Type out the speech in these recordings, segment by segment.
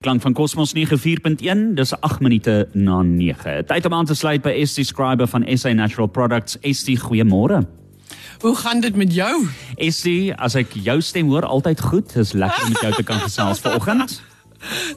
Klank van Cosmos 94.1, dis 8 minute na 9. Tyd om aan te sluit by ST Scriber van SA Natural Products. ST, goeiemôre. Hoe gaan dit met jou? ST, as ek jou stem hoor, altyd goed. Dis lekker om met jou te kan gesels vanoggend.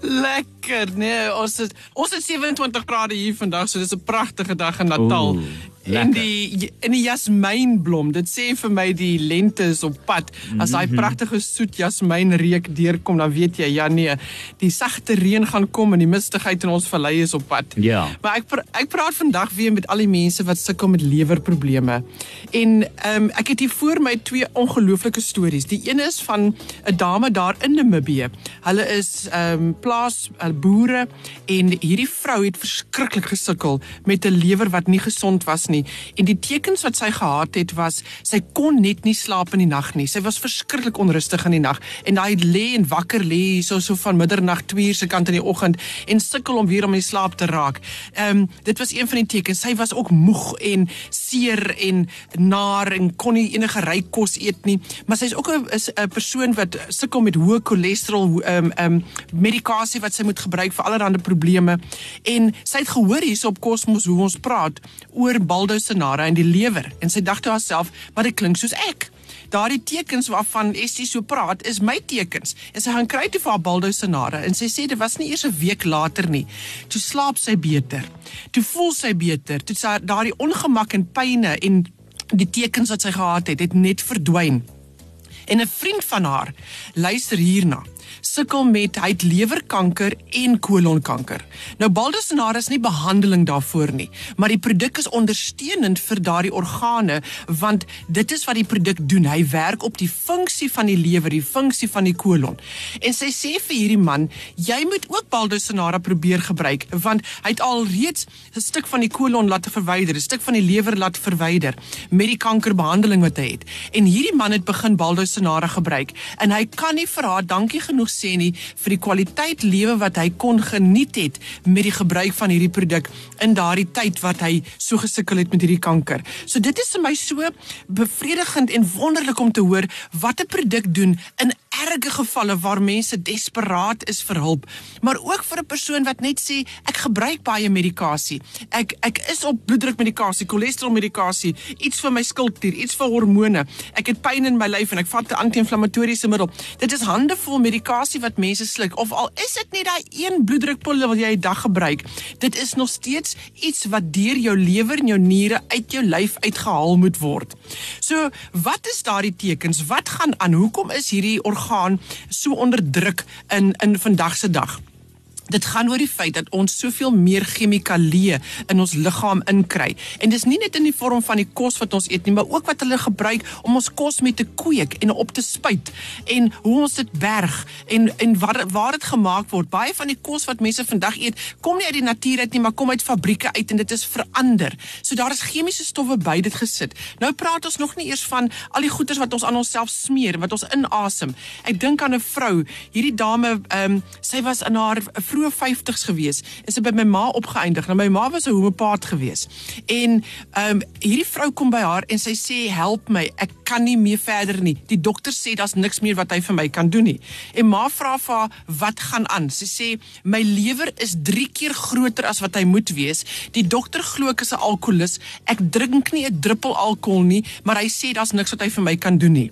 Lekker, nee, ons het ons het 27 grade hier vandag, so dis 'n pragtige dag in Natal. En lekker. die in die jasmynblom, dit sê vir my die lente is op pad. As daai Mhm. pragtige soet jasmynreuk deurkom, dan weet jy, ja nee, die sagte reën gaan kom en die mistigheid in ons vallei is op pad. Ja. Maar ek pra ek praat vandag weer met al die mense wat sukkel met lewerprobleme. En ehm um, ek het hier voor my twee ongelooflike stories. Die een is van 'n dame daar in Namibië. Hulle is ehm um, plaas uh, boere en hierdie vrou het verskriklik gesukkel met 'n lewer wat nie gesond was nie. En die tekens wat sy gehad het was sy kon net nie slaap in die nag nie. Sy was verskriklik onrustig in die nag en daai lê en wakker lê so so van middernag 2 uur se kant in die oggend en sukkel om weer om in die slaap te raak. Ehm um, dit was een van die tekens. Sy was ook moeg en seer en naar en kon nie enige ryk kos eet nie. Maar sy's ook 'n is 'n persoon wat sukkel met hoë cholesterol ehm um, ehm um, medikasie wat sy moet gebruik vir allerlei probleme. En sy het gehoor hierso op Cosmos hoe ons praat oor baldousenare en die lewer en sy dink toe haarself, maar dit klink soos ek. Daardie tekens waarvan Estie so praat, is my tekens. En sy gaan kry toe vir haar baldousenare en sy sê dit was nie eers 'n week later nie. Toe slaap sy beter. Toe voel sy beter. Toe daardie ongemak en pyne en die tekens wat sy gehad het, het net verdwyn. En 'n vriend van haar luister hierna. Sukkel met hy het lewerkanker en kolonkanker. Nou baldusinare is nie behandeling daarvoor nie, maar die produk is ondersteunend vir daardie organe want dit is wat die produk doen. Hy werk op die funksie van die lewer, die funksie van die kolon. En sy sê vir hierdie man, jy moet ook baldusinare probeer gebruik want hy het al reeds 'n stuk van die kolon laat verwyder, 'n stuk van die lewer laat verwyder met die kankerbehandeling wat hy het. En hierdie man het begin baldusinare gebruik en hy kan nie vir haar dankie genoeg sê nie vir die kwaliteit lewe wat hy kon geniet het met die gebruik van hierdie produk in daardie tyd wat hy so gesukkel het met hierdie kanker. So dit is vir my so bevredigend en wonderlik om te hoor wat 'n produk doen in erge gevalle waar mense desperaat is vir hulp, maar ook vir 'n persoon wat net sê ek gebruik baie medikasie. Ek ek is op bloeddrukmedikasie, cholesterolmedikasie, iets vir my skildklier, iets vir hormone. Ek het pyn in my lyf en ek vat 'n anti-inflammatoriese middel. Dit is handevol medikasie wat mense sluk of al is dit net daai een bloeddrukpille wat jy 'n dag gebruik. Dit is nog steeds iets wat deur jou lewer en jou niere uit jou lyf uitgehaal moet word. So, wat is daardie tekens? Wat gaan aan? Hoekom is hierdie orgaan so onder druk in in vandag se dag? Dit gaan oor die feit dat ons soveel meer chemikalieë in ons liggaam inkry. En dis nie net in die vorm van die kos wat ons eet nie, maar ook wat hulle gebruik om ons kos mee te kweek en op te spuit en hoe ons dit berg en en waar waar dit gemaak word. Baie van die kos wat mense vandag eet, kom nie uit die natuur uit nie, maar kom uit fabrieke uit en dit is verander. So daar is chemiese stowwe by dit gesit. Nou praat ons nog nie eers van al die goeders wat ons aan onsself smeer, wat ons inasem. Ek dink aan 'n vrou, hierdie dame, ehm um, sy was in haar vroeë 50's gewees sy het by my ma opgeëindig. Nou my ma was 'n homeopaat gewees. En ehm um, hierdie vrou kom by haar en sy sê help my, ek kan nie meer verder nie. Die dokter sê daar's niks meer wat hy vir my kan doen nie. En ma vra vir haar wat gaan aan. Sy sê my lewer is 3 keer groter as wat hy moet wees. Die dokter glo ek is 'n alkoholist. Ek drink nie 'n druppel alkohol nie, maar hy sê daar's niks wat hy vir my kan doen nie.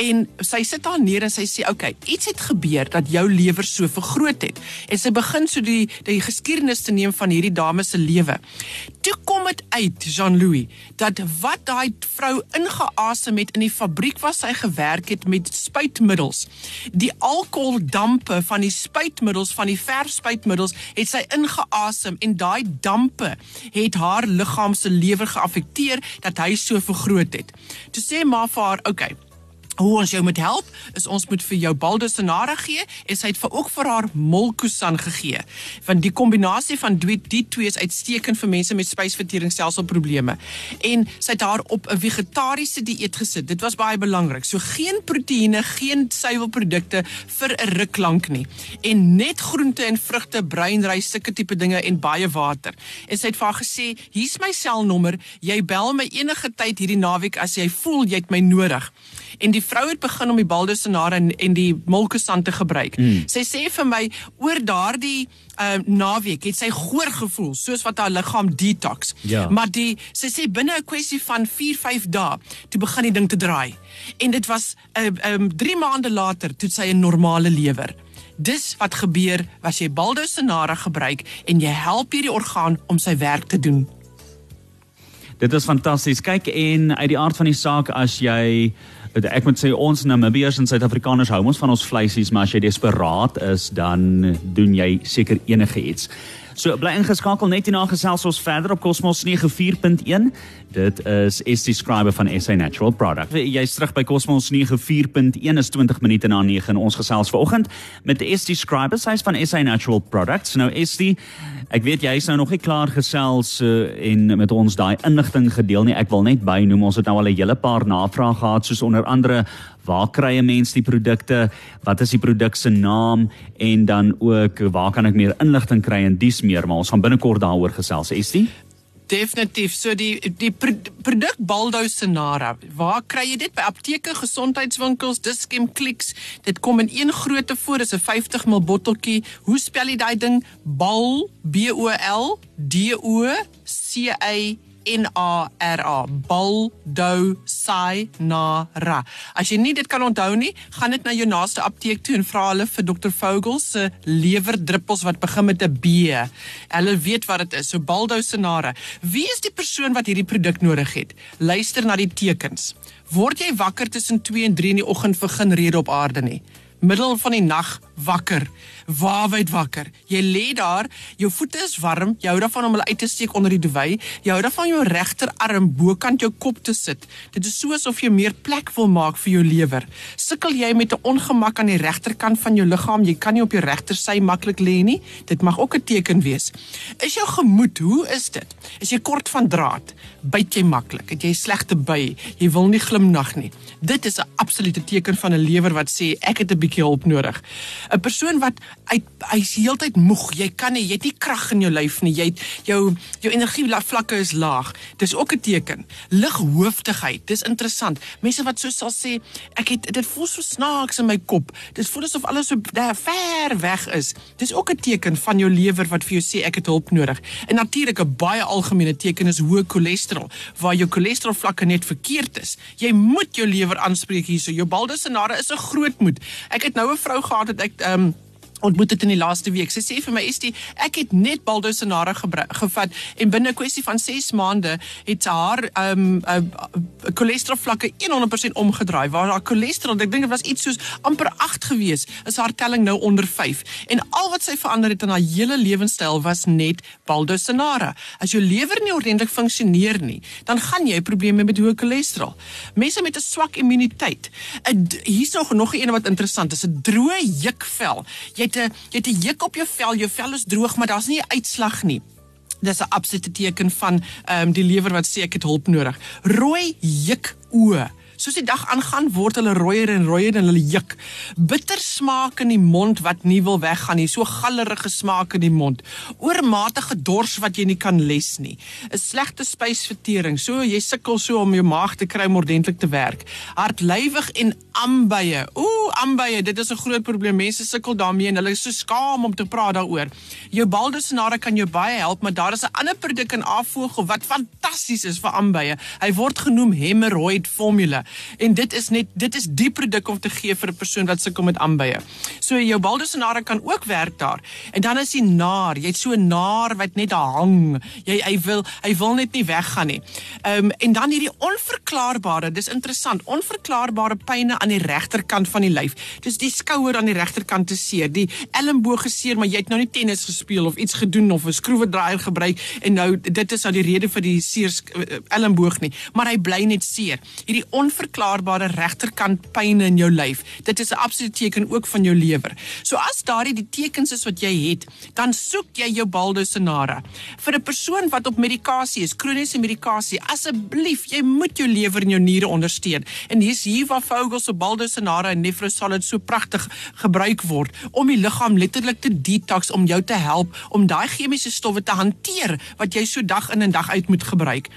En sy sit daar neer en sy sê, "Oké, okay, iets het gebeur dat jou lewer so vergroot het." En sy begin so die die geskiedenis te neem van hierdie dame se lewe. Toe kom dit uit, Jean-Louis, dat wat daai vrou ingeasem het in die fabriek waar sy gewerk het met spuitmiddels. Die alkoholdampe van die spuitmiddels van die verfspuitmiddels het sy ingeasem en daai dampe het haar liggaam se lewer geaffekteer dat hy so vergroot het. Toe sê ma vir haar, "Oké, okay, Hoe ons jou moet help is ons moet vir jou baldusinare gee en sy het vir ook vir haar molkusan gegee. Want die kombinasie van die, die twee is uitstekend vir mense met spysverteringsselselprobleme. En sy het haar op 'n vegetariese dieet gesit. Dit was baie belangrik. So geen proteïene, geen suiwelprodukte vir 'n ruk lank nie. En net groente en vrugte, breinrys, sulke tipe dinge en baie water. En sy het vir haar gesê, "Hier's my selnommer. Jy bel my enige tyd hierdie naweek as jy voel jy het my nodig." En die vrou het begin om die baldosonare en, en die molkesand te gebruik. Mm. Sy sê vir my oor daardie uh, naweek het sy goor gevoel soos wat haar liggaam detox. Ja. Maar die sy sê binne 'n kwessie van 4-5 dae toe begin die ding te draai. En dit was 'n uh, um, 3 maande later toe sy 'n normale lewer. Dis wat gebeur as jy baldosonare gebruik en jy help hierdie orgaan om sy werk te doen. Dit is fantasties. Kyk en uit die aard van die saak as jy ek moet sê ons Namibiërs en Suid-Afrikaners hou ons van ons vleisies, maar as jy desperaat is, dan doen jy seker enige iets. So bly ingeskakel net hierna gesels ons verder op Cosmos 94.1. Dit is ST Scriber van SA Natural Product. Jy's terug by Cosmos 94.1 is 20 minute na 9 in ons gesels vanoggend met ST Scriber, sy's van SA Natural Products. Nou ST, ek weet jy's nou nog nie klaar gesels uh, en met ons daai inligting gedeel nie. Ek wil net bynoem ons het nou al 'n hele paar navrae gehad soos onder andere waar kry 'n mens die produkte? Wat is die produk se naam? En dan ook waar kan ek meer inligting kry en dis meer, maar ons gaan binnekort daaroor gesels. Estie? Definitief. So die die produk Baldo Senara, waar kry jy dit by apteke, gesondheidswinkels, Dischem Clicks? Dit kom in een grootte voor, dis 'n 50 ml botteltjie. Hoe spel jy daai ding? Bal B O L D O C A N A R A Baldo Cyanara. As jy nie dit kan onthou nie, gaan dit na jou naaste apteek toe en vra hulle vir Dr. Vogel se lewerdruppels wat begin met 'n B. Hulle weet wat dit is. So Baldo Cyanara. Wie is die persoon wat hierdie produk nodig het? Luister na die tekens. Word jy wakker tussen 2 en 3 in die oggend vir geen rede op aarde nie? Middel van die nag wakker waawyd wakker. Jy lê daar, jou voete is warm, jy hou daarvan om hulle uit te steek onder die duvet, jy hou daarvan jou regterarm bokant jou kop te sit. Dit is soos of jy meer plek wil maak vir jou lewer. Sukkel jy met 'n ongemak aan die regterkant van jou liggaam, jy kan nie op jou regtersy maklik lê nie. Dit mag ook 'n teken wees. Is jou gemoed, hoe is dit? Is jy kort van draad? Byt jy maklik? Het jy slegte by? Jy wil nie glimnag nie. Dit is 'n absolute teken van 'n lewer wat sê ek het 'n bietjie hulp nodig. 'n Persoon wat uit hy's heeltyd moeg. Jy kan nie, jy het nie krag in jou lyf nie. Jy jou jou energie vlakke is laag. Dis ook 'n teken. Lighoofdigheid. Dis interessant. Mense wat so sal sê, ek het dit voel so snaaks in my kop. Dit voel asof alles so daar ver weg is. Dis ook 'n teken van jou lewer wat vir jou sê ek het hulp nodig. En natuurlik 'n baie algemene teken is hoë cholesterol, waar jou cholesterol vlakke net verkeerd is. Jy moet jou lewer aanspreek hierso. Jou baldesenare is 'n groot moet. Ek het nou 'n vrou gehad wat ek ehm um, ontmoet dit in die laaste week. Sy sê vir my is die ek het net baldosinara gevat en binne 'n kwessie van 6 maande het haar ehm um, cholesterol uh, vlakke 100% omgedraai. Waar haar cholesterol, ek dink dit was iets soos amper 8 gewees, is haar telling nou onder 5. En al wat sy verander het in haar hele lewenstyl was net baldosinara. As jou lewer nie ordentlik funksioneer nie, dan gaan jy probleme met hoë cholesterol. Mense met 'n swak immuniteit. Hier's nog nog een wat interessant is, 'n droë jukvel. Jy 'n jy het 'n juk op jou vel, jou vel is droog, maar daar's nie 'n uitslag nie. Dis 'n absolute teken van ehm um, die lewer wat sê ek het hulp nodig. Rooi juk oë. Soos die dag aangaan word hulle rooier en rooier en hulle juk. Bitter smaak in die mond wat nie wil weggaan nie. So gallerige smaak in die mond. Oormatige dors wat jy nie kan les nie. 'n Slegte spysvertering. So jy sukkel so om jou maag te kry om ordentlik te werk. Hartlywig en ambye. Ooh, ambye, dit is 'n groot probleem. Mense sukkel daarmee en hulle is so skaam om te praat daaroor. Jou baldesenare kan jou baie help, maar daar is 'n ander produk in Avogel wat fantasties is vir ambye. Hy word genoem Hemorrhoid Formula en dit is net dit is die produk om te gee vir 'n persoon wat sukkel met aanbye. So jou baldosenare kan ook werk daar. En dan is die naar, jy't so naar wat net daar hang. Jy hy wil hy wil net nie weggaan nie. Ehm um, en dan hierdie onverklaarbare, dis interessant, onverklaarbare pyne aan die regterkant van die lyf. Dis die skouer aan die regterkant te seer, die elmboog geseer, maar jy het nou nie tennis gespeel of iets gedoen of 'n skroewedraaier gebruik en nou dit is nou die rede vir die seer eh, elmboog nie, maar hy bly net seer. Hierdie onverklaarbare regterkant pyn in jou lyf. Dit is 'n absolute teken ook van jou lewer. So as daardie die tekens is wat jy het, dan soek jy jou baldosinara. Vir 'n persoon wat op medikasie is, kroniese medikasie, asseblief, jy moet jou lewer en jou niere ondersteun. En hier's hier waar Vogel se baldosinara en Nefrosolid so pragtig gebruik word om die liggaam letterlik te detox om jou te help om daai chemiese stowwe te hanteer wat jy so dag in en dag uit moet gebruik.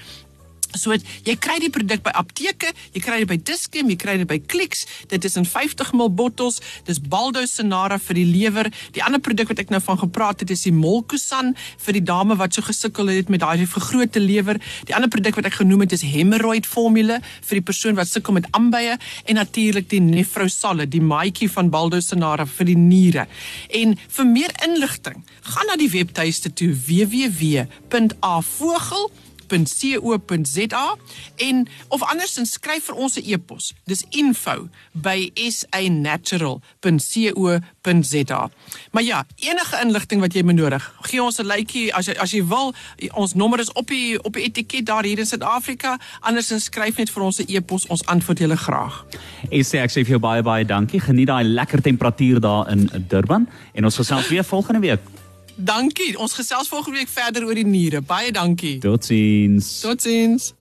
So jy kry die produk by apteke, jy kry dit by Dischem, jy kry dit by Clicks. Dit is in 50 ml bottels. Dis Baldo Senara vir die lewer. Die ander produk wat ek nou van gepraat het is die Molkusan vir die dame wat so gesukkel het met daai vergrote lewer. Die ander produk wat ek genoem het is Hemorrhoid formule vir die persoon wat sukkel met aanbye en natuurlik die Nefrosal, die maatjie van Baldo Senara vir die niere. En vir meer inligting, gaan na die webtuiste toe www.avogel www.co.za en of andersins skryf vir ons 'n e-pos. Dis info@sanatural.co.za. Maar ja, enige inligting wat jy benodig, gee ons 'n lykie as jy as jy wil. Ons nommer is op die op die etiket daar hier in Suid-Afrika. Andersins skryf net vir ons 'n e-pos, ons antwoord julle graag. Sê ek sê vir jou baie baie dankie. Geniet daai lekker temperatuur daar in Durban en ons gesels weer volgende week. Dankie. Ons gesels volgende week verder oor die niere. Baie dankie. Totsiens. Totsiens.